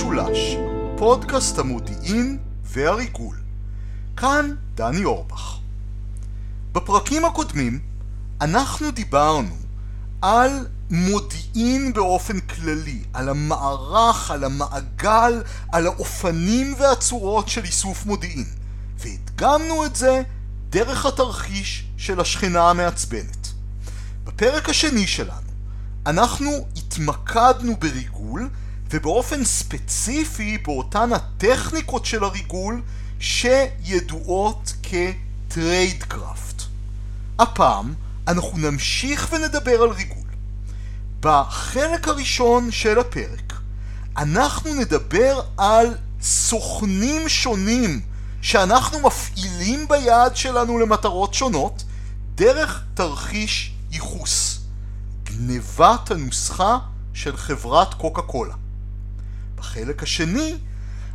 משולש, פודקאסט המודיעין והריגול. כאן דני אורבך. בפרקים הקודמים אנחנו דיברנו על מודיעין באופן כללי, על המערך, על המעגל, על האופנים והצורות של איסוף מודיעין, והדגמנו את זה דרך התרחיש של השכנה המעצבנת. בפרק השני שלנו אנחנו התמקדנו בריגול ובאופן ספציפי באותן הטכניקות של הריגול שידועות כ tradecraft. הפעם אנחנו נמשיך ונדבר על ריגול. בחלק הראשון של הפרק אנחנו נדבר על סוכנים שונים שאנחנו מפעילים ביד שלנו למטרות שונות דרך תרחיש ייחוס, גנבת הנוסחה של חברת קוקה קולה. בחלק השני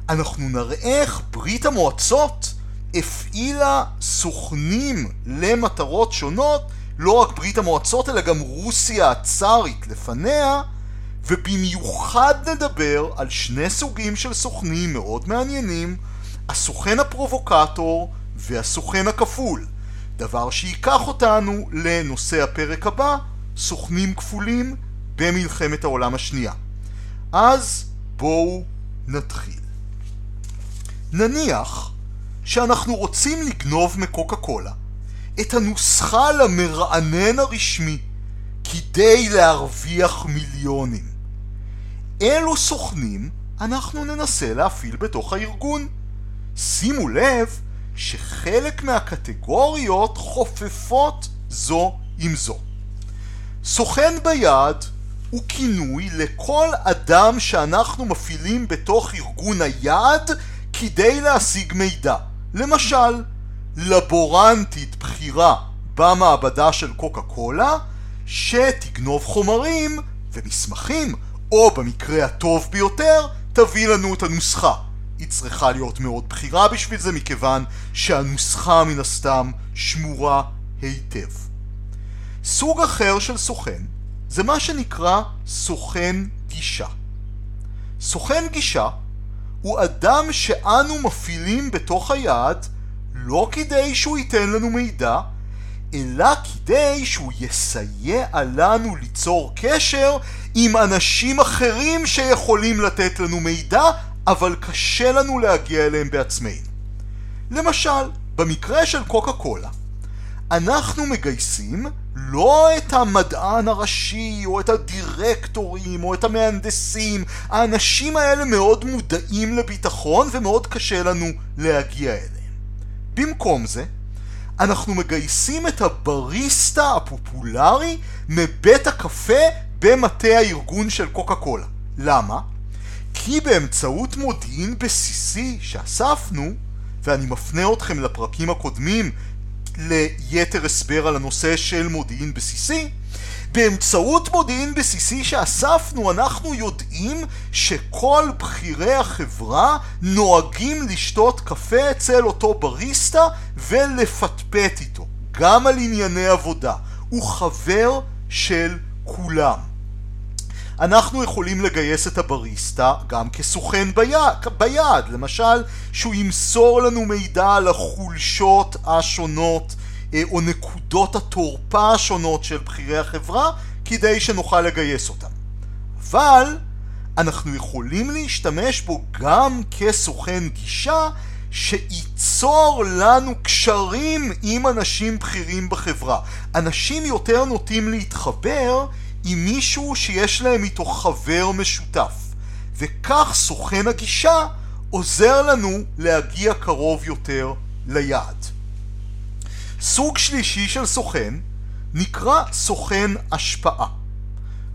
אנחנו נראה איך ברית המועצות הפעילה סוכנים למטרות שונות, לא רק ברית המועצות אלא גם רוסיה הצארית לפניה, ובמיוחד נדבר על שני סוגים של סוכנים מאוד מעניינים, הסוכן הפרובוקטור והסוכן הכפול, דבר שייקח אותנו לנושא הפרק הבא, סוכנים כפולים במלחמת העולם השנייה. אז בואו נתחיל. נניח שאנחנו רוצים לגנוב מקוקה קולה את הנוסחה למרענן הרשמי כדי להרוויח מיליונים. אילו סוכנים אנחנו ננסה להפעיל בתוך הארגון. שימו לב שחלק מהקטגוריות חופפות זו עם זו. סוכן ביד הוא כינוי לכל אדם שאנחנו מפעילים בתוך ארגון היעד כדי להשיג מידע. למשל, לבורנטית בכירה במעבדה של קוקה קולה שתגנוב חומרים ומסמכים, או במקרה הטוב ביותר, תביא לנו את הנוסחה. היא צריכה להיות מאוד בכירה בשביל זה, מכיוון שהנוסחה מן הסתם שמורה היטב. סוג אחר של סוכן זה מה שנקרא סוכן גישה. סוכן גישה הוא אדם שאנו מפעילים בתוך היעד לא כדי שהוא ייתן לנו מידע, אלא כדי שהוא יסייע לנו ליצור קשר עם אנשים אחרים שיכולים לתת לנו מידע, אבל קשה לנו להגיע אליהם בעצמנו. למשל, במקרה של קוקה קולה, אנחנו מגייסים לא את המדען הראשי או את הדירקטורים או את המהנדסים, האנשים האלה מאוד מודעים לביטחון ומאוד קשה לנו להגיע אליהם. במקום זה, אנחנו מגייסים את הבריסטה הפופולרי מבית הקפה במטה הארגון של קוקה קולה. למה? כי באמצעות מודיעין בסיסי שאספנו, ואני מפנה אתכם לפרקים הקודמים ליתר הסבר על הנושא של מודיעין בסיסי, באמצעות מודיעין בסיסי שאספנו אנחנו יודעים שכל בכירי החברה נוהגים לשתות קפה אצל אותו בריסטה ולפטפט איתו, גם על ענייני עבודה. הוא חבר של כולם. אנחנו יכולים לגייס את הבריסטה גם כסוכן ביד, ביד, למשל שהוא ימסור לנו מידע על החולשות השונות אה, או נקודות התורפה השונות של בכירי החברה כדי שנוכל לגייס אותם. אבל אנחנו יכולים להשתמש בו גם כסוכן גישה שייצור לנו קשרים עם אנשים בכירים בחברה. אנשים יותר נוטים להתחבר עם מישהו שיש להם איתו חבר משותף, וכך סוכן הגישה עוזר לנו להגיע קרוב יותר ליעד. סוג שלישי של סוכן נקרא סוכן השפעה.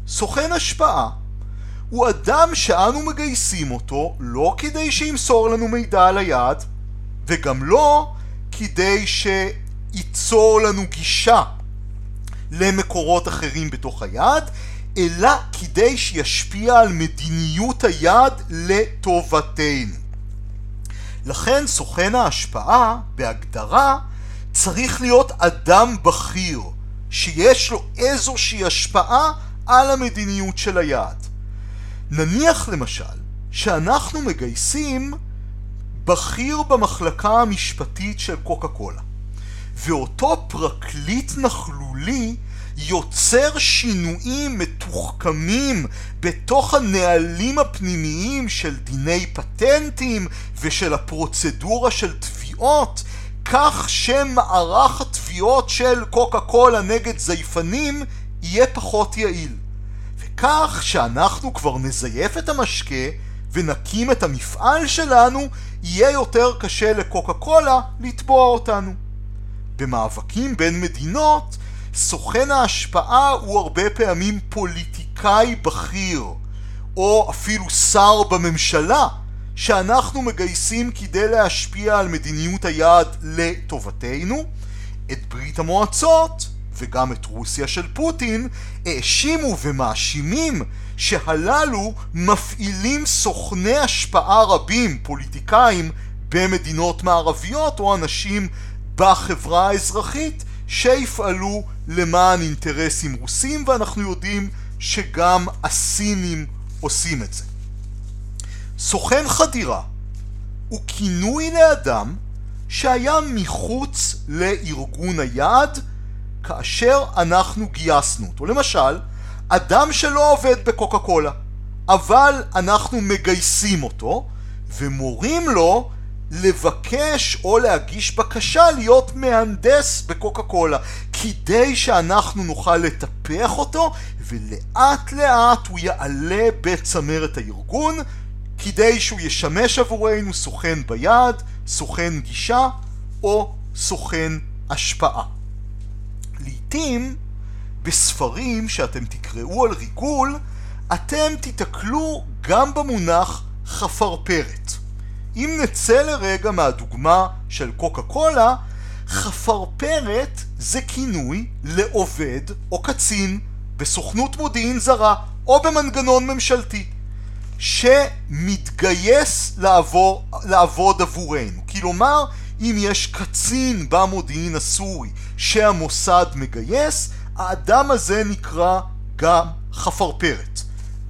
סוכן השפעה הוא אדם שאנו מגייסים אותו לא כדי שימסור לנו מידע על היעד וגם לא כדי שייצור לנו גישה למקורות אחרים בתוך היעד, אלא כדי שישפיע על מדיניות היעד לטובתנו. לכן סוכן ההשפעה, בהגדרה, צריך להיות אדם בכיר, שיש לו איזושהי השפעה על המדיניות של היעד. נניח למשל שאנחנו מגייסים בכיר במחלקה המשפטית של קוקה קולה. ואותו פרקליט נכלולי יוצר שינויים מתוחכמים בתוך הנהלים הפנימיים של דיני פטנטים ושל הפרוצדורה של תביעות, כך שמערך התביעות של קוקה קולה נגד זייפנים יהיה פחות יעיל. וכך שאנחנו כבר נזייף את המשקה ונקים את המפעל שלנו, יהיה יותר קשה לקוקה קולה לתבוע אותנו. במאבקים בין מדינות, סוכן ההשפעה הוא הרבה פעמים פוליטיקאי בכיר, או אפילו שר בממשלה, שאנחנו מגייסים כדי להשפיע על מדיניות היעד לטובתנו. את ברית המועצות, וגם את רוסיה של פוטין, האשימו ומאשימים שהללו מפעילים סוכני השפעה רבים, פוליטיקאים, במדינות מערביות או אנשים בחברה האזרחית שיפעלו למען אינטרסים רוסים ואנחנו יודעים שגם הסינים עושים את זה. סוכן חדירה הוא כינוי לאדם שהיה מחוץ לארגון היעד כאשר אנחנו גייסנו אותו. למשל, אדם שלא עובד בקוקה קולה, אבל אנחנו מגייסים אותו ומורים לו לבקש או להגיש בקשה להיות מהנדס בקוקה קולה כדי שאנחנו נוכל לטפח אותו ולאט לאט הוא יעלה בצמרת הארגון כדי שהוא ישמש עבורנו סוכן ביד, סוכן גישה או סוכן השפעה. לעתים בספרים שאתם תקראו על ריגול אתם תיתקלו גם במונח חפרפרת. אם נצא לרגע מהדוגמה של קוקה קולה, חפרפרת זה כינוי לעובד או קצין בסוכנות מודיעין זרה או במנגנון ממשלתי שמתגייס לעבור, לעבוד עבורנו. כלומר, אם יש קצין במודיעין הסורי שהמוסד מגייס, האדם הזה נקרא גם חפרפרת.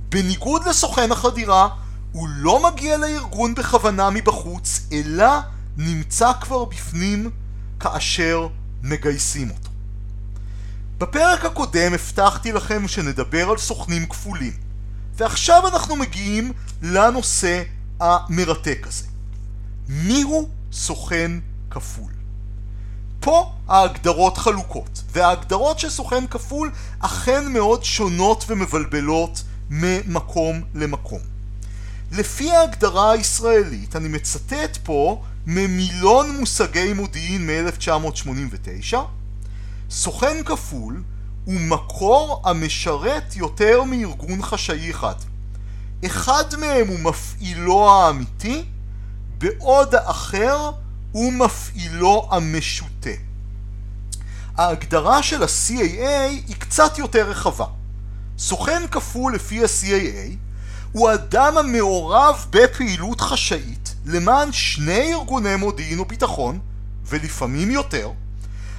בניגוד לסוכן החדירה, הוא לא מגיע לארגון בכוונה מבחוץ, אלא נמצא כבר בפנים כאשר מגייסים אותו. בפרק הקודם הבטחתי לכם שנדבר על סוכנים כפולים, ועכשיו אנחנו מגיעים לנושא המרתק הזה. מיהו סוכן כפול? פה ההגדרות חלוקות, וההגדרות של סוכן כפול אכן מאוד שונות ומבלבלות ממקום למקום. לפי ההגדרה הישראלית, אני מצטט פה ממילון מושגי מודיעין מ-1989, סוכן כפול הוא מקור המשרת יותר מארגון חשאי אחד. אחד מהם הוא מפעילו האמיתי, בעוד האחר הוא מפעילו המשוטה. ההגדרה של ה-CAA היא קצת יותר רחבה. סוכן כפול לפי ה-CAA הוא אדם המעורב בפעילות חשאית למען שני ארגוני מודיעין וביטחון, ולפעמים יותר,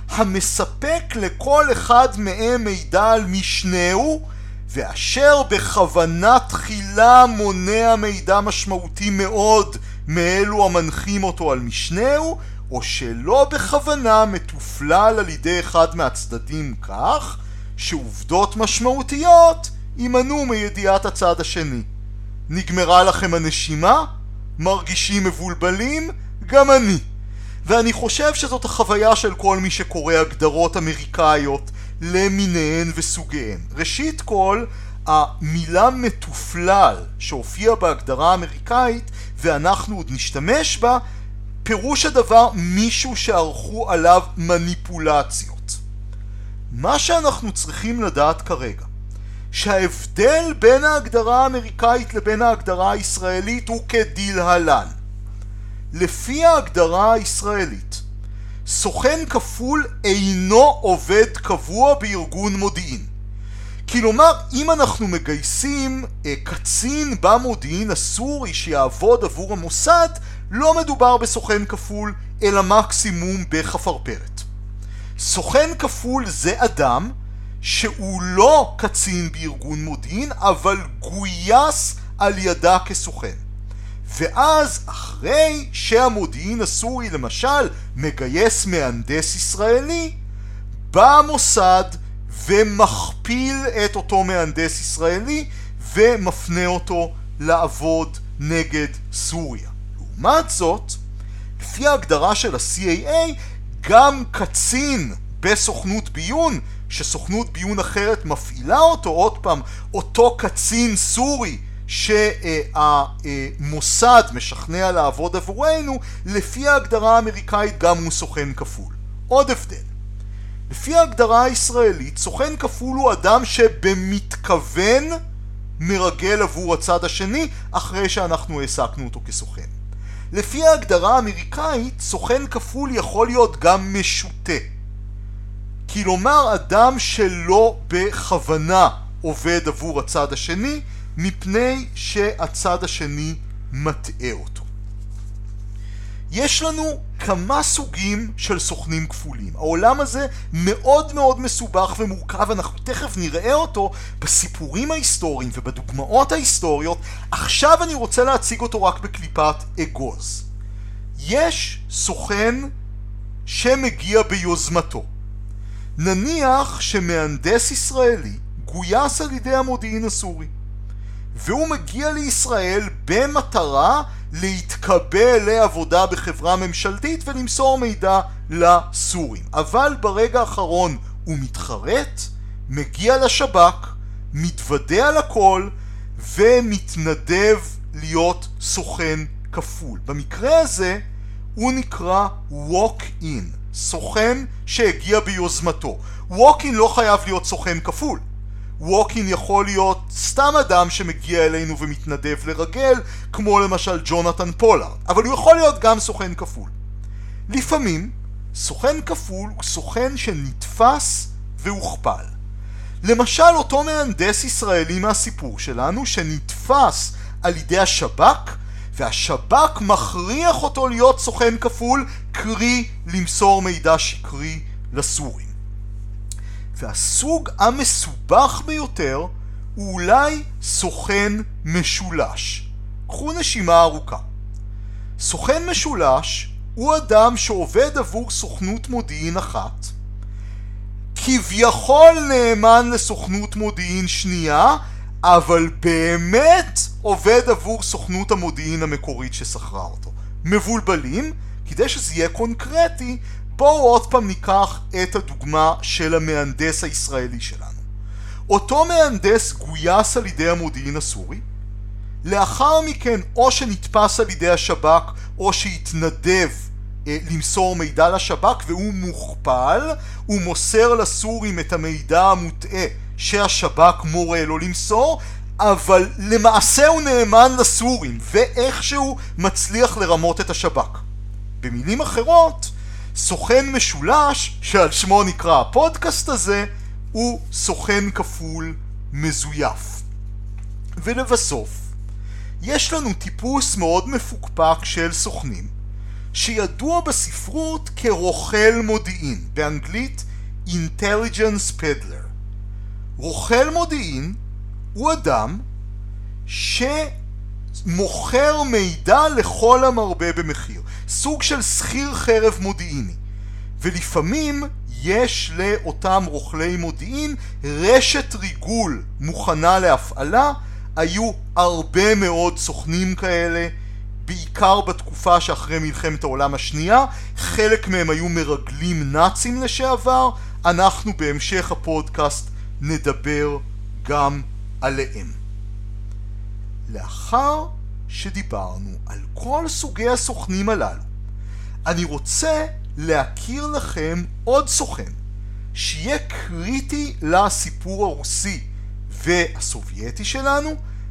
המספק לכל אחד מהם מידע על משנהו, ואשר בכוונה תחילה מונע מידע משמעותי מאוד מאלו המנחים אותו על משנהו, או שלא בכוונה מתופלל על ידי אחד מהצדדים כך, שעובדות משמעותיות יימנעו מידיעת הצד השני. נגמרה לכם הנשימה? מרגישים מבולבלים? גם אני. ואני חושב שזאת החוויה של כל מי שקורא הגדרות אמריקאיות למיניהן וסוגיהן. ראשית כל, המילה מתופלל שהופיעה בהגדרה האמריקאית ואנחנו עוד נשתמש בה, פירוש הדבר מישהו שערכו עליו מניפולציות. מה שאנחנו צריכים לדעת כרגע שההבדל בין ההגדרה האמריקאית לבין ההגדרה הישראלית הוא כדלהלן. לפי ההגדרה הישראלית, סוכן כפול אינו עובד קבוע בארגון מודיעין. כלומר, אם אנחנו מגייסים אה, קצין במודיעין הסורי שיעבוד עבור המוסד, לא מדובר בסוכן כפול, אלא מקסימום בחפרפרת. סוכן כפול זה אדם שהוא לא קצין בארגון מודיעין, אבל גויס על ידה כסוכן. ואז אחרי שהמודיעין הסורי למשל מגייס מהנדס ישראלי, בא המוסד ומכפיל את אותו מהנדס ישראלי ומפנה אותו לעבוד נגד סוריה. לעומת זאת, לפי ההגדרה של ה-CAA, גם קצין בסוכנות ביון, שסוכנות ביון אחרת מפעילה אותו, עוד פעם, אותו קצין סורי שהמוסד משכנע לעבוד עבורנו, לפי ההגדרה האמריקאית גם הוא סוכן כפול. עוד הבדל. לפי ההגדרה הישראלית, סוכן כפול הוא אדם שבמתכוון מרגל עבור הצד השני אחרי שאנחנו העסקנו אותו כסוכן. לפי ההגדרה האמריקאית, סוכן כפול יכול להיות גם משוטה. כלומר, אדם שלא בכוונה עובד עבור הצד השני, מפני שהצד השני מטעה אותו. יש לנו כמה סוגים של סוכנים כפולים. העולם הזה מאוד מאוד מסובך ומורכב, אנחנו תכף נראה אותו בסיפורים ההיסטוריים ובדוגמאות ההיסטוריות. עכשיו אני רוצה להציג אותו רק בקליפת אגוז. יש סוכן שמגיע ביוזמתו. נניח שמהנדס ישראלי גויס על ידי המודיעין הסורי. והוא מגיע לישראל במטרה להתקבל לעבודה בחברה ממשלתית ולמסור מידע לסורים. אבל ברגע האחרון הוא מתחרט, מגיע לשב"כ, מתוודה על הכל ומתנדב להיות סוכן כפול. במקרה הזה הוא נקרא walk-in, סוכן שהגיע ביוזמתו. walk-in לא חייב להיות סוכן כפול. walk-in יכול להיות סתם אדם שמגיע אלינו ומתנדב לרגל, כמו למשל ג'ונתן פולארד, אבל הוא יכול להיות גם סוכן כפול. לפעמים, סוכן כפול הוא סוכן שנתפס והוכפל. למשל, אותו מהנדס ישראלי מהסיפור שלנו, שנתפס על ידי השב"כ, והשב"כ מכריח אותו להיות סוכן כפול, קרי למסור מידע שקרי לסורים. והסוג המסובך ביותר הוא אולי סוכן משולש. קחו נשימה ארוכה. סוכן משולש הוא אדם שעובד עבור סוכנות מודיעין אחת, כביכול נאמן לסוכנות מודיעין שנייה, אבל באמת עובד עבור סוכנות המודיעין המקורית ששכרה אותו. מבולבלים? כדי שזה יהיה קונקרטי, בואו עוד פעם ניקח את הדוגמה של המהנדס הישראלי שלנו. אותו מהנדס גויס על ידי המודיעין הסורי, לאחר מכן או שנתפס על ידי השב"כ או שהתנדב אה, למסור מידע לשב"כ והוא מוכפל, הוא מוסר לסורים את המידע המוטעה שהשב"כ מורה לו למסור, אבל למעשה הוא נאמן לסורים ואיכשהו מצליח לרמות את השב"כ. במילים אחרות, סוכן משולש, שעל שמו נקרא הפודקאסט הזה, הוא סוכן כפול מזויף. ולבסוף, יש לנו טיפוס מאוד מפוקפק של סוכנים, שידוע בספרות כרוכל מודיעין, באנגלית Intelligence Peddler. רוכל מודיעין הוא אדם שמוכר מידע לכל המרבה במחיר. סוג של שכיר חרב מודיעיני. ולפעמים יש לאותם רוכלי מודיעין רשת ריגול מוכנה להפעלה, היו הרבה מאוד סוכנים כאלה, בעיקר בתקופה שאחרי מלחמת העולם השנייה, חלק מהם היו מרגלים נאצים לשעבר, אנחנו בהמשך הפודקאסט נדבר גם עליהם. לאחר שדיברנו על כל סוגי הסוכנים הללו, אני רוצה להכיר לכם עוד סוכן שיהיה קריטי לסיפור הרוסי והסובייטי שלנו,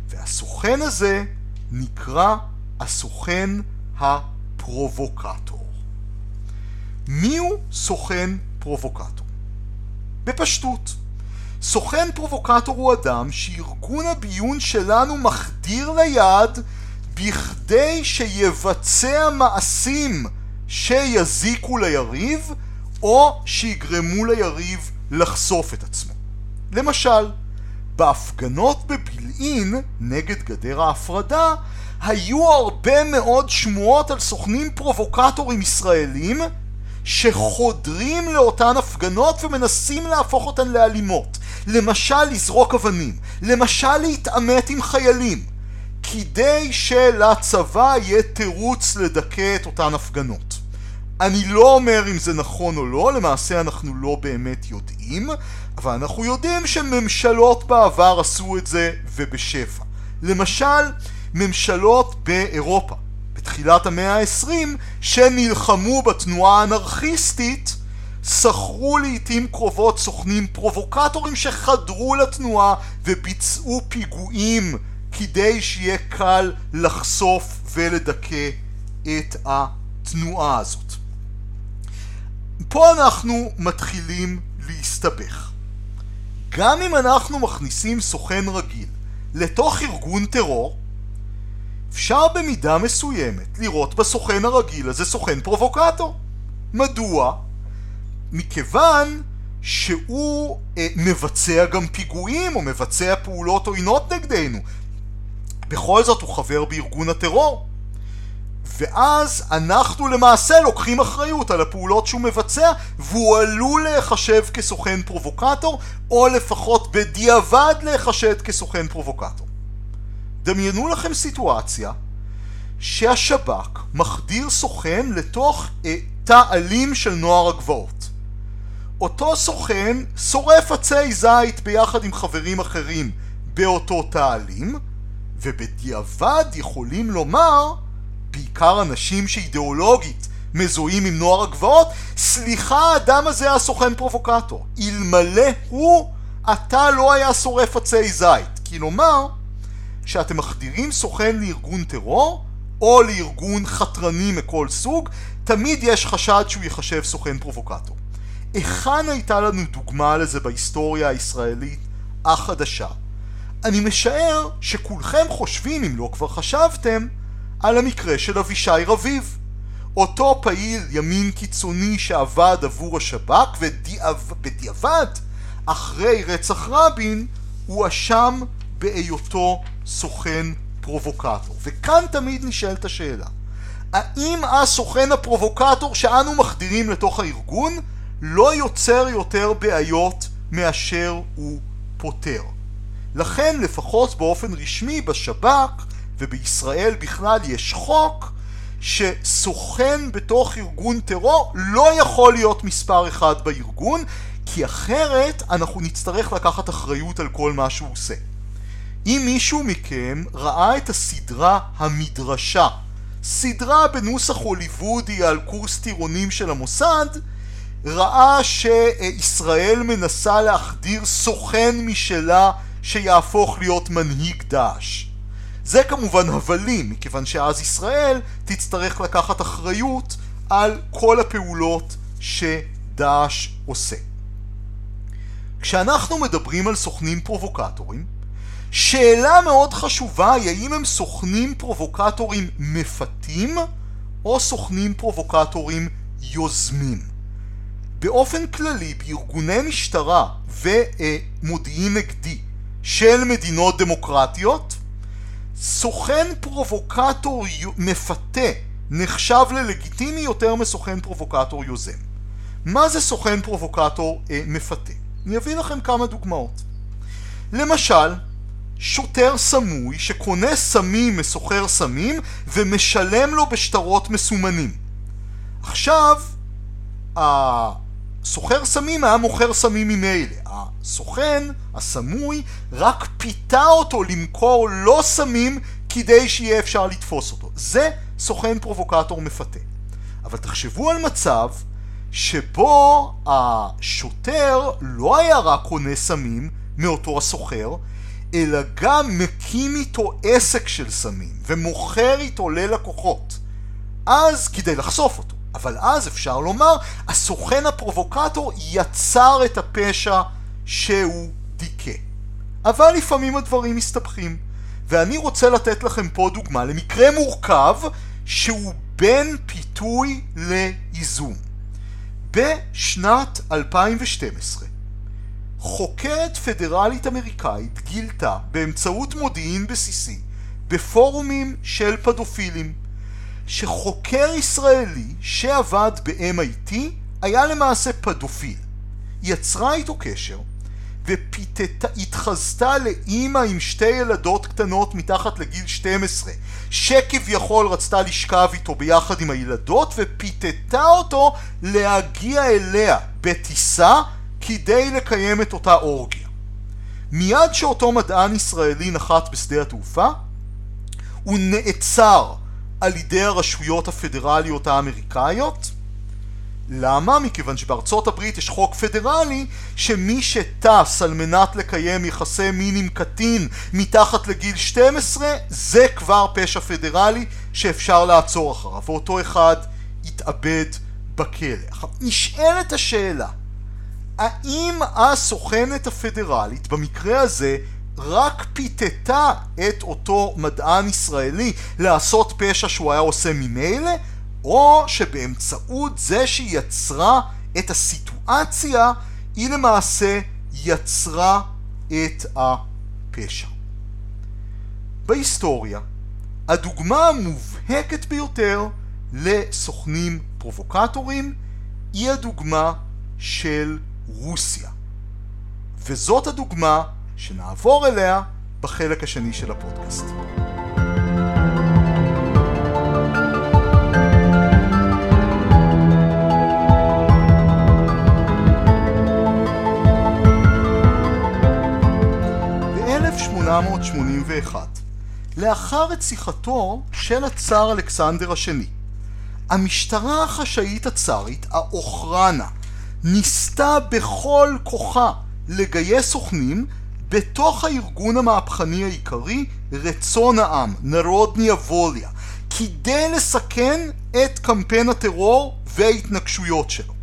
והסוכן הזה נקרא הסוכן הפרובוקטור. מיהו סוכן פרובוקטור? בפשטות, סוכן פרובוקטור הוא אדם שארגון הביון שלנו מחדיר ליד בכדי שיבצע מעשים שיזיקו ליריב או שיגרמו ליריב לחשוף את עצמו. למשל, בהפגנות בבילעין נגד גדר ההפרדה היו הרבה מאוד שמועות על סוכנים פרובוקטורים ישראלים שחודרים לאותן הפגנות ומנסים להפוך אותן לאלימות. למשל לזרוק אבנים, למשל להתעמת עם חיילים, כדי שלצבא יהיה תירוץ לדכא את אותן הפגנות. אני לא אומר אם זה נכון או לא, למעשה אנחנו לא באמת יודעים, אבל אנחנו יודעים שממשלות בעבר עשו את זה ובשפע. למשל, ממשלות באירופה בתחילת המאה ה-20 שנלחמו בתנועה האנרכיסטית שכרו לעיתים קרובות סוכנים פרובוקטורים שחדרו לתנועה וביצעו פיגועים כדי שיהיה קל לחשוף ולדכא את התנועה הזאת. פה אנחנו מתחילים להסתבך. גם אם אנחנו מכניסים סוכן רגיל לתוך ארגון טרור, אפשר במידה מסוימת לראות בסוכן הרגיל הזה סוכן פרובוקטור. מדוע? מכיוון שהוא אה, מבצע גם פיגועים או מבצע פעולות עוינות נגדנו. בכל זאת הוא חבר בארגון הטרור. ואז אנחנו למעשה לוקחים אחריות על הפעולות שהוא מבצע והוא עלול להיחשב כסוכן פרובוקטור או לפחות בדיעבד להיחשד כסוכן פרובוקטור. דמיינו לכם סיטואציה שהשב"כ מחדיר סוכן לתוך אה, תא אלים של נוער הגבעות. אותו סוכן שורף עצי זית ביחד עם חברים אחרים באותו תא אלים ובדיעבד יכולים לומר בעיקר אנשים שאידיאולוגית מזוהים עם נוער הגבעות, סליחה האדם הזה היה סוכן פרובוקטור. אלמלא הוא, אתה לא היה שורף עצי זית. כלומר, כשאתם מחדירים סוכן לארגון טרור, או לארגון חתרני מכל סוג, תמיד יש חשד שהוא ייחשב סוכן פרובוקטור. היכן הייתה לנו דוגמה לזה בהיסטוריה הישראלית החדשה? אני משער שכולכם חושבים, אם לא כבר חשבתם, על המקרה של אבישי רביב. אותו פעיל ימין קיצוני שעבד עבור השב"כ ובדיעבד, אחרי רצח רבין, הוא אשם בהיותו סוכן פרובוקטור. וכאן תמיד נשאלת השאלה, האם הסוכן הפרובוקטור שאנו מחדירים לתוך הארגון לא יוצר יותר בעיות מאשר הוא פותר? לכן לפחות באופן רשמי בשב"כ ובישראל בכלל יש חוק שסוכן בתוך ארגון טרור לא יכול להיות מספר אחד בארגון כי אחרת אנחנו נצטרך לקחת אחריות על כל מה שהוא עושה. אם מישהו מכם ראה את הסדרה המדרשה, סדרה בנוסח הוליוודי על קורס טירונים של המוסד, ראה שישראל מנסה להחדיר סוכן משלה שיהפוך להיות מנהיג דאעש. זה כמובן הבלים, מכיוון שאז ישראל תצטרך לקחת אחריות על כל הפעולות שדאעש עושה. כשאנחנו מדברים על סוכנים פרובוקטורים, שאלה מאוד חשובה היא האם הם סוכנים פרובוקטורים מפתים או סוכנים פרובוקטורים יוזמים. באופן כללי בארגוני משטרה ומודיעין נגדי של מדינות דמוקרטיות סוכן פרובוקטור מפתה נחשב ללגיטימי יותר מסוכן פרובוקטור יוזם. מה זה סוכן פרובוקטור אה, מפתה? אני אביא לכם כמה דוגמאות. למשל, שוטר סמוי שקונה סמים מסוחר סמים ומשלם לו בשטרות מסומנים. עכשיו, סוחר סמים היה מוכר סמים ממילא. הסוכן, הסמוי, רק פיתה אותו למכור לא סמים כדי שיהיה אפשר לתפוס אותו. זה סוכן פרובוקטור מפתה. אבל תחשבו על מצב שבו השוטר לא היה רק קונה סמים מאותו הסוחר, אלא גם מקים איתו עסק של סמים ומוכר איתו ללקוחות. אז כדי לחשוף אותו. אבל אז אפשר לומר, הסוכן הפרובוקטור יצר את הפשע שהוא דיכא. אבל לפעמים הדברים מסתבכים. ואני רוצה לתת לכם פה דוגמה למקרה מורכב שהוא בין פיתוי לאיזון. בשנת 2012 חוקרת פדרלית אמריקאית גילתה באמצעות מודיעין בסיסי בפורומים של פדופילים, שחוקר ישראלי שעבד ב-MIT היה למעשה פדופיל. יצרה איתו קשר והתחזתה לאימא עם שתי ילדות קטנות מתחת לגיל 12 שכביכול רצתה לשכב איתו ביחד עם הילדות ופיתתה אותו להגיע אליה בטיסה כדי לקיים את אותה אורגיה. מיד שאותו מדען ישראלי נחת בשדה התעופה הוא נעצר על ידי הרשויות הפדרליות האמריקאיות למה? מכיוון שבארצות הברית יש חוק פדרלי שמי שטס על מנת לקיים יחסי מין עם קטין מתחת לגיל 12 זה כבר פשע פדרלי שאפשר לעצור אחריו ואותו אחד יתאבד בכלא. נשאלת השאלה האם הסוכנת הפדרלית במקרה הזה רק פיתתה את אותו מדען ישראלי לעשות פשע שהוא היה עושה ממילא או שבאמצעות זה שהיא יצרה את הסיטואציה, היא למעשה יצרה את הפשע. בהיסטוריה, הדוגמה המובהקת ביותר לסוכנים פרובוקטורים היא הדוגמה של רוסיה. וזאת הדוגמה שנעבור אליה בחלק השני של הפודקאסט. ב-1881, לאחר רציחתו של הצאר אלכסנדר השני. המשטרה החשאית הצארית, האוכרנה, ניסתה בכל כוחה לגייס סוכנים בתוך הארגון המהפכני העיקרי, רצון העם, נרודניה ווליה, כדי לסכן את קמפיין הטרור וההתנגשויות שלו.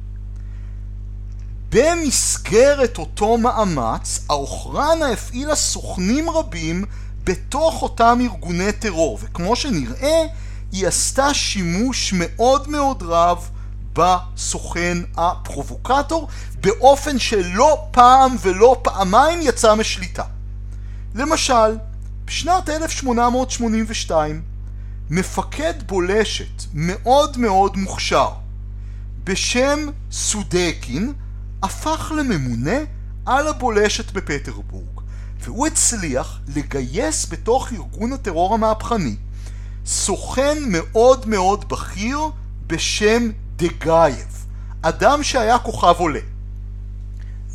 במסגרת אותו מאמץ, האוכרנה הפעילה סוכנים רבים בתוך אותם ארגוני טרור, וכמו שנראה, היא עשתה שימוש מאוד מאוד רב בסוכן הפרובוקטור, באופן שלא פעם ולא פעמיים יצא משליטה. למשל, בשנת 1882, מפקד בולשת מאוד מאוד מוכשר בשם סודקין הפך לממונה על הבולשת בפטרבורג, והוא הצליח לגייס בתוך ארגון הטרור המהפכני סוכן מאוד מאוד בכיר בשם דגייב, אדם שהיה כוכב עולה.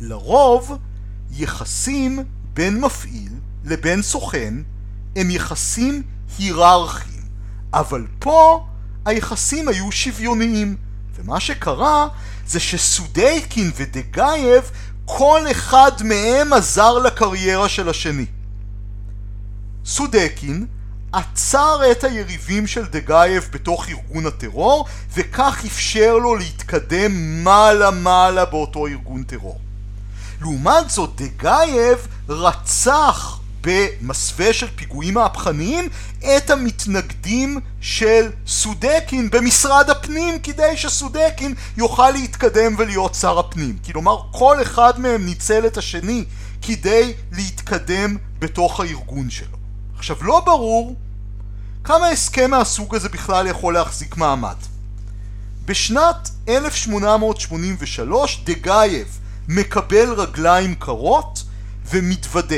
לרוב יחסים בין מפעיל לבין סוכן הם יחסים היררכיים, אבל פה היחסים היו שוויוניים, ומה שקרה זה שסודייקין ודגייב כל אחד מהם עזר לקריירה של השני. סודקין עצר את היריבים של דגייב בתוך ארגון הטרור וכך אפשר לו להתקדם מעלה מעלה באותו ארגון טרור. לעומת זאת דגייב רצח במסווה של פיגועים מהפכניים את המתנגדים של סודקין במשרד הפנים כדי שסודקין יוכל להתקדם ולהיות שר הפנים. כלומר כל אחד מהם ניצל את השני כדי להתקדם בתוך הארגון שלו. עכשיו לא ברור כמה הסכם מהסוג הזה בכלל יכול להחזיק מעמד. בשנת 1883 דגייב מקבל רגליים קרות ומתוודה.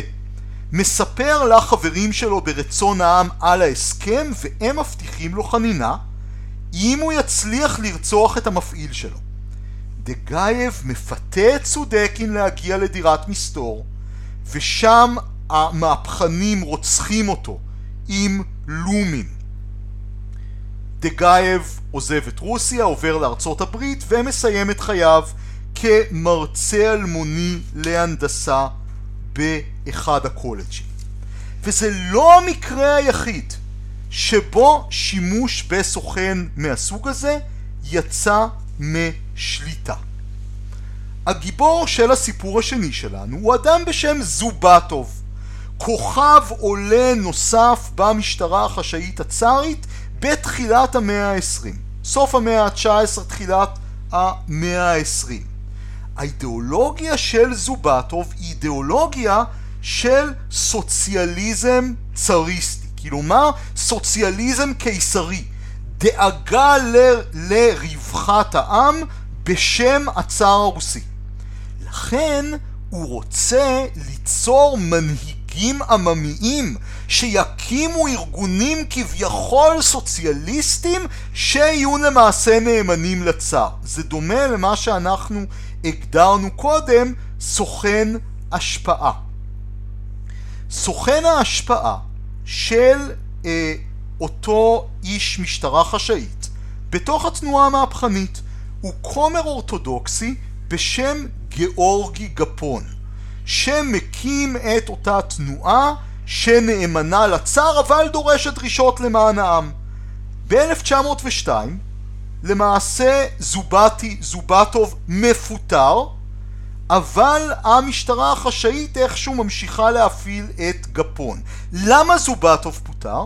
מספר לחברים שלו ברצון העם על ההסכם והם מבטיחים לו חנינה אם הוא יצליח לרצוח את המפעיל שלו. דגייב מפתה את סודקין להגיע לדירת מסתור ושם המהפכנים רוצחים אותו עם לומים. דגייב עוזב את רוסיה, עובר לארצות הברית ומסיים את חייו כמרצה אלמוני להנדסה באחד הקולג'ים. וזה לא המקרה היחיד שבו שימוש בסוכן מהסוג הזה יצא משליטה. הגיבור של הסיפור השני שלנו הוא אדם בשם זובטוב, כוכב עולה נוסף במשטרה החשאית הצארית בתחילת המאה ה-20, סוף המאה ה-19, תחילת המאה ה-20. האידיאולוגיה של זובטוב היא אידיאולוגיה של סוציאליזם צריסטי, כלומר סוציאליזם קיסרי, דאגה ל, לרווחת העם בשם הצאר הרוסי. לכן הוא רוצה ליצור מנהיגים עממיים שיקימו ארגונים כביכול סוציאליסטים שיהיו למעשה נאמנים לצאר. זה דומה למה שאנחנו הגדרנו קודם סוכן השפעה. סוכן ההשפעה של אה, אותו איש משטרה חשאית בתוך התנועה המהפכנית הוא כומר אורתודוקסי בשם גאורגי גפון שמקים את אותה תנועה שנאמנה לצאר אבל דורשת דרישות למען העם. ב-1902 למעשה זובטי, זובטוב מפוטר אבל המשטרה החשאית איכשהו ממשיכה להפעיל את גפון. למה זובטוב פוטר?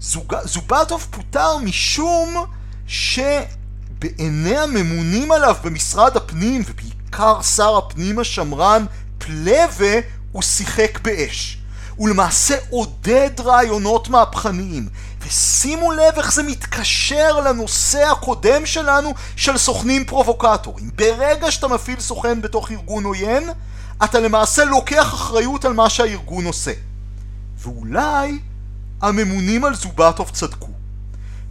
זוג... זובטוב פוטר משום שבעיני הממונים עליו במשרד הפנים ובעיקר שר הפנים השמרן פלווה הוא שיחק באש. הוא למעשה עודד רעיונות מהפכניים. ושימו לב איך זה מתקשר לנושא הקודם שלנו של סוכנים פרובוקטורים. ברגע שאתה מפעיל סוכן בתוך ארגון עוין, אתה למעשה לוקח אחריות על מה שהארגון עושה. ואולי הממונים על זובטוב צדקו.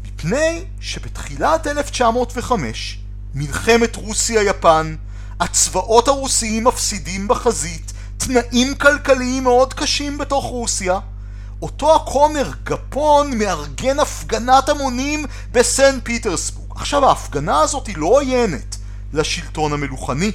מפני שבתחילת 1905, מלחמת רוסיה-יפן, הצבאות הרוסיים מפסידים בחזית, תנאים כלכליים מאוד קשים בתוך רוסיה, אותו הכומר גפון מארגן הפגנת המונים בסן פיטרסבורג. עכשיו ההפגנה הזאת היא לא עוינת לשלטון המלוכני.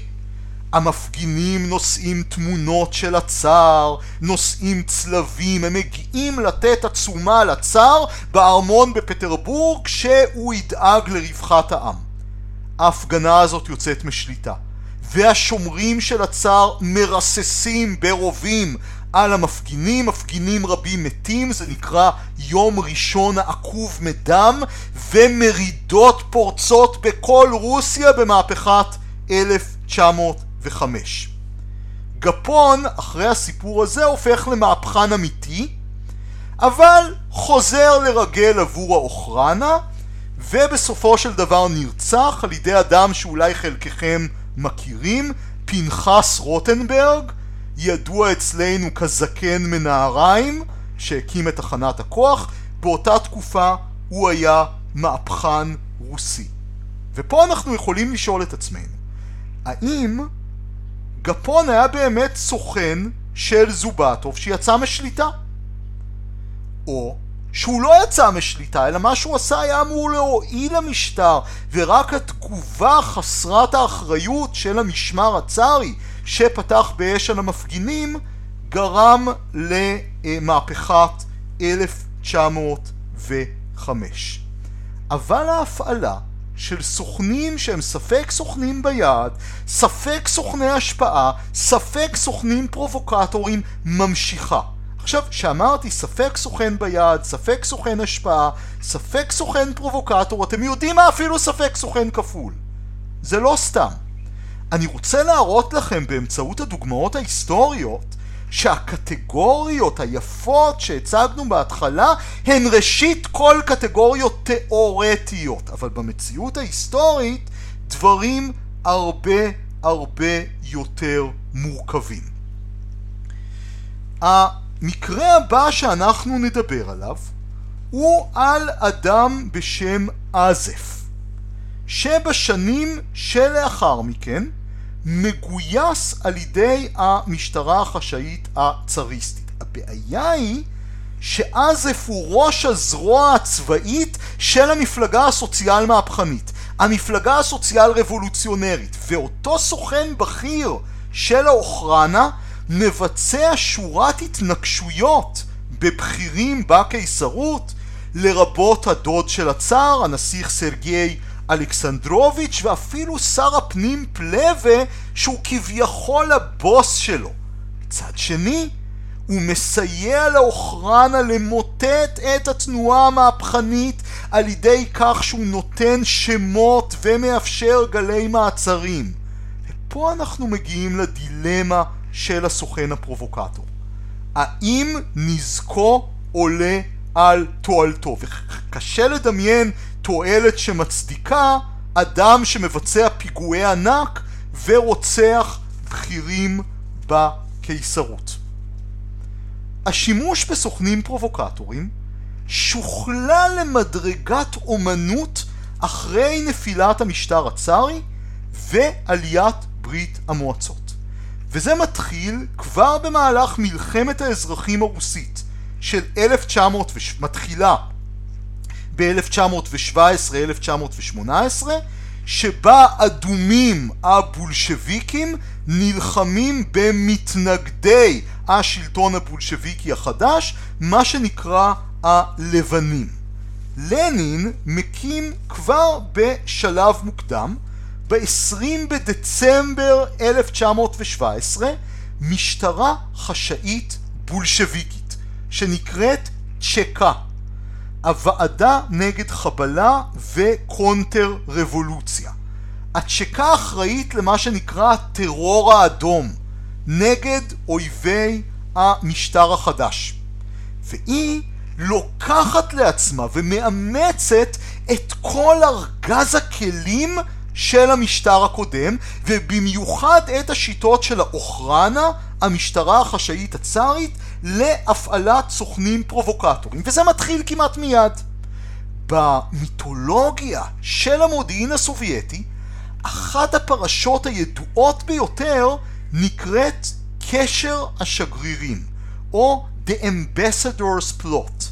המפגינים נושאים תמונות של הצאר, נושאים צלבים, הם מגיעים לתת עצומה לצאר בארמון בפטרבורג שהוא ידאג לרווחת העם. ההפגנה הזאת יוצאת משליטה, והשומרים של הצאר מרססים ברובים על המפגינים, מפגינים רבים מתים, זה נקרא יום ראשון העקוב מדם, ומרידות פורצות בכל רוסיה במהפכת 1905. גפון, אחרי הסיפור הזה, הופך למהפכן אמיתי, אבל חוזר לרגל עבור האוכרנה, ובסופו של דבר נרצח על ידי אדם שאולי חלקכם מכירים, פנחס רוטנברג, ידוע אצלנו כזקן מנהריים שהקים את תחנת הכוח, באותה תקופה הוא היה מהפכן רוסי. ופה אנחנו יכולים לשאול את עצמנו, האם גפון היה באמת סוכן של זובטוב שיצא משליטה? או שהוא לא יצא משליטה, אלא מה שהוא עשה היה אמור להועיל למשטר, ורק התגובה חסרת האחריות של המשמר הצארי שפתח באש על המפגינים גרם למהפכת 1905. אבל ההפעלה של סוכנים שהם ספק סוכנים ביד, ספק סוכני השפעה, ספק סוכנים פרובוקטורים, ממשיכה. עכשיו, כשאמרתי ספק סוכן ביד, ספק סוכן השפעה, ספק סוכן פרובוקטור, אתם יודעים מה אפילו ספק סוכן כפול. זה לא סתם. אני רוצה להראות לכם באמצעות הדוגמאות ההיסטוריות שהקטגוריות היפות שהצגנו בהתחלה הן ראשית כל קטגוריות תיאורטיות, אבל במציאות ההיסטורית דברים הרבה הרבה יותר מורכבים. המקרה הבא שאנחנו נדבר עליו הוא על אדם בשם עזף, שבשנים שלאחר מכן מגויס על ידי המשטרה החשאית הצאריסטית. הבעיה היא שאזף הוא ראש הזרוע הצבאית של המפלגה הסוציאל מהפכנית, המפלגה הסוציאל רבולוציונרית, ואותו סוכן בכיר של האוכרנה מבצע שורת התנגשויות בבכירים בקיסרות, לרבות הדוד של הצאר, הנסיך סרגי אלכסנדרוביץ' ואפילו שר הפנים פלווה שהוא כביכול הבוס שלו. מצד שני, הוא מסייע לאוכרנה למוטט את התנועה המהפכנית על ידי כך שהוא נותן שמות ומאפשר גלי מעצרים. ופה אנחנו מגיעים לדילמה של הסוכן הפרובוקטור. האם נזקו עולה על תועלתו, וקשה לדמיין תועלת שמצדיקה אדם שמבצע פיגועי ענק ורוצח בכירים בקיסרות. השימוש בסוכנים פרובוקטורים שוכלל למדרגת אומנות אחרי נפילת המשטר הצארי ועליית ברית המועצות. וזה מתחיל כבר במהלך מלחמת האזרחים הרוסית של 1900, מתחילה ב-1917-1918 שבה אדומים הבולשביקים נלחמים במתנגדי השלטון הבולשביקי החדש, מה שנקרא הלבנים. לנין מקים כבר בשלב מוקדם, ב-20 בדצמבר 1917, משטרה חשאית בולשביקית, שנקראת צ'קה, הוועדה נגד חבלה וקונטר רבולוציה. הצ'קה אחראית למה שנקרא הטרור האדום נגד אויבי המשטר החדש. והיא לוקחת לעצמה ומאמצת את כל ארגז הכלים של המשטר הקודם, ובמיוחד את השיטות של האוכרנה, המשטרה החשאית הצארית, להפעלת סוכנים פרובוקטורים, וזה מתחיל כמעט מיד. במיתולוגיה של המודיעין הסובייטי, אחת הפרשות הידועות ביותר נקראת קשר השגרירים, או The Ambassador's Plot.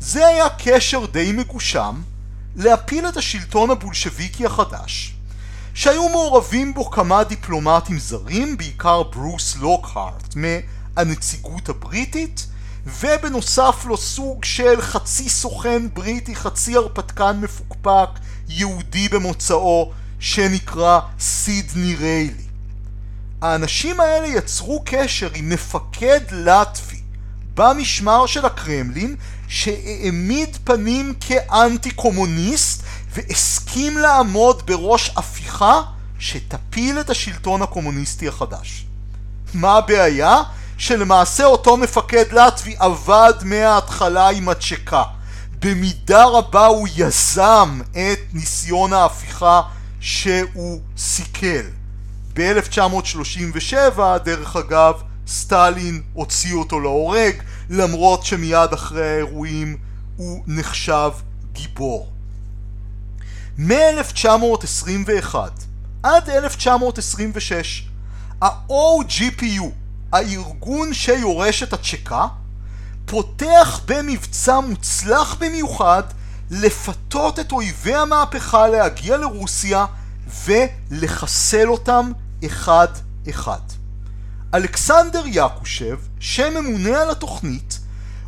זה היה קשר די מגושם להפיל את השלטון הבולשביקי החדש, שהיו מעורבים בו כמה דיפלומטים זרים, בעיקר ברוס לוקהארט מהנציגות הבריטית, ובנוסף לו סוג של חצי סוכן בריטי, חצי הרפתקן מפוקפק, יהודי במוצאו, שנקרא סידני ריילי. האנשים האלה יצרו קשר עם מפקד לטפי במשמר של הקרמלין שהעמיד פנים כאנטי קומוניסט והסכים לעמוד בראש הפיכה שתפיל את השלטון הקומוניסטי החדש. מה הבעיה? שלמעשה אותו מפקד לטבי עבד מההתחלה עם הצ'קה. במידה רבה הוא יזם את ניסיון ההפיכה שהוא סיכל. ב-1937, דרך אגב, סטלין הוציא אותו להורג, למרות שמיד אחרי האירועים הוא נחשב גיבור. מ-1921 עד 1926, ה-OGPU, הארגון שיורש את הצ'קה, פותח במבצע מוצלח במיוחד לפתות את אויבי המהפכה להגיע לרוסיה ולחסל אותם אחד אחד. אלכסנדר יעקושב, שממונה על התוכנית,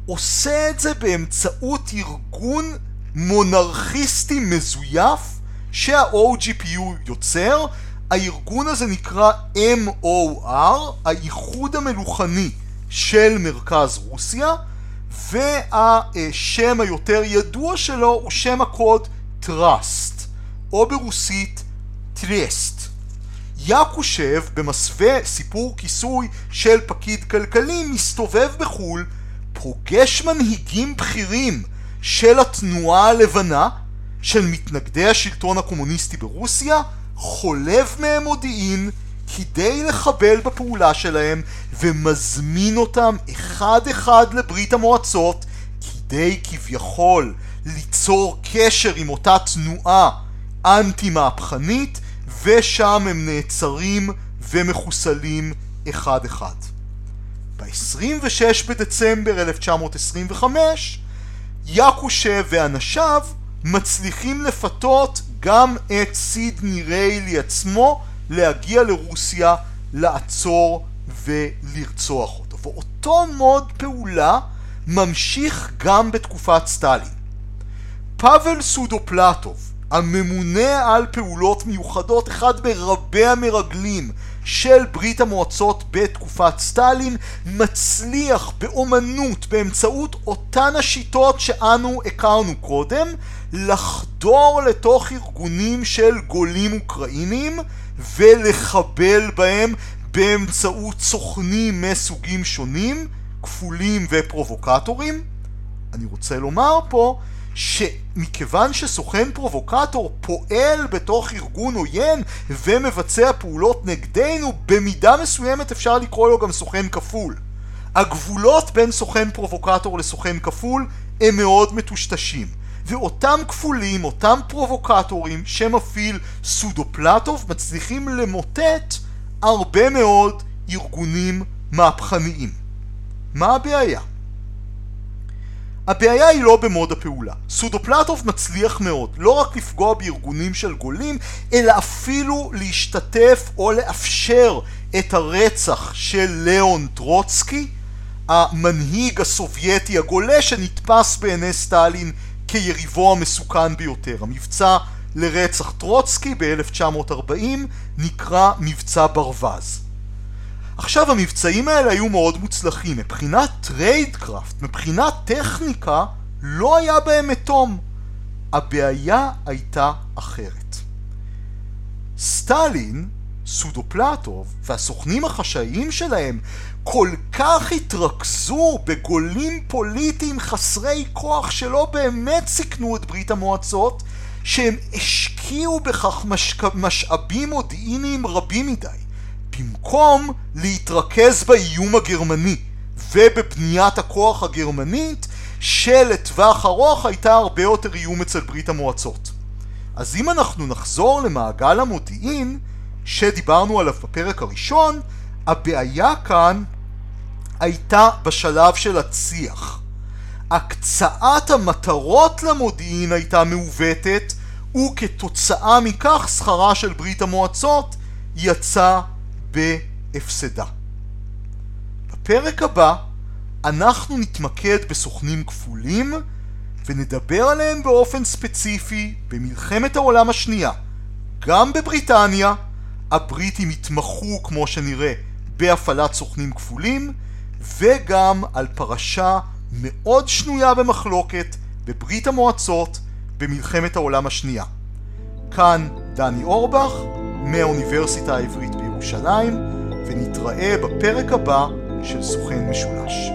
עושה את זה באמצעות ארגון מונרכיסטי מזויף שה-OGPU יוצר. הארגון הזה נקרא MOR, האיחוד המלוכני של מרכז רוסיה, והשם היותר ידוע שלו הוא שם הקוד טראסט, או ברוסית טרסט. יעקושב במסווה סיפור כיסוי של פקיד כלכלי מסתובב בחו"ל, פוגש מנהיגים בכירים של התנועה הלבנה, של מתנגדי השלטון הקומוניסטי ברוסיה, חולב מהם מודיעין כדי לחבל בפעולה שלהם ומזמין אותם אחד אחד לברית המועצות כדי כביכול ליצור קשר עם אותה תנועה אנטי מהפכנית ושם הם נעצרים ומחוסלים אחד אחד. ב-26 בדצמבר 1925 יעקושב ואנשיו מצליחים לפתות גם את סידני ריילי עצמו להגיע לרוסיה, לעצור ולרצוח אותו. ואותו מוד פעולה ממשיך גם בתקופת סטלין. פאבל סודופלטוב, הממונה על פעולות מיוחדות, אחד מרבי המרגלים של ברית המועצות בתקופת סטלין, מצליח באומנות, באמצעות אותן השיטות שאנו הכרנו קודם, לחדור לתוך ארגונים של גולים אוקראינים ולחבל בהם באמצעות סוכנים מסוגים שונים, כפולים ופרובוקטורים, אני רוצה לומר פה שמכיוון שסוכן פרובוקטור פועל בתוך ארגון עוין ומבצע פעולות נגדנו, במידה מסוימת אפשר לקרוא לו גם סוכן כפול. הגבולות בין סוכן פרובוקטור לסוכן כפול הם מאוד מטושטשים. ואותם כפולים, אותם פרובוקטורים שמפעיל סודופלטוב מצליחים למוטט הרבה מאוד ארגונים מהפכניים. מה הבעיה? הבעיה היא לא במוד הפעולה. סודופלטוב מצליח מאוד לא רק לפגוע בארגונים של גולים, אלא אפילו להשתתף או לאפשר את הרצח של ליאון טרוצקי, המנהיג הסובייטי הגולה שנתפס בעיני סטלין כיריבו המסוכן ביותר. המבצע לרצח טרוצקי ב-1940 נקרא מבצע ברווז. עכשיו המבצעים האלה היו מאוד מוצלחים, מבחינת tradecraft, מבחינת טכניקה, לא היה בהם מתום. הבעיה הייתה אחרת. סטלין, סודופלטוב והסוכנים החשאיים שלהם כל כך התרכזו בגולים פוליטיים חסרי כוח שלא באמת סיכנו את ברית המועצות, שהם השקיעו בכך משק... משאבים מודיעיניים רבים מדי. במקום להתרכז באיום הגרמני ובבניית הכוח הגרמנית שלטווח ארוך הייתה הרבה יותר איום אצל ברית המועצות. אז אם אנחנו נחזור למעגל המודיעין שדיברנו עליו בפרק הראשון, הבעיה כאן הייתה בשלב של הצי"ח. הקצאת המטרות למודיעין הייתה מעוותת וכתוצאה מכך שכרה של ברית המועצות יצא בהפסדה. בפרק הבא אנחנו נתמקד בסוכנים כפולים ונדבר עליהם באופן ספציפי במלחמת העולם השנייה. גם בבריטניה הבריטים התמחו כמו שנראה בהפעלת סוכנים כפולים וגם על פרשה מאוד שנויה במחלוקת בברית המועצות במלחמת העולם השנייה. כאן דני אורבך מהאוניברסיטה העברית בירושלים ונתראה בפרק הבא של סוכן משולש.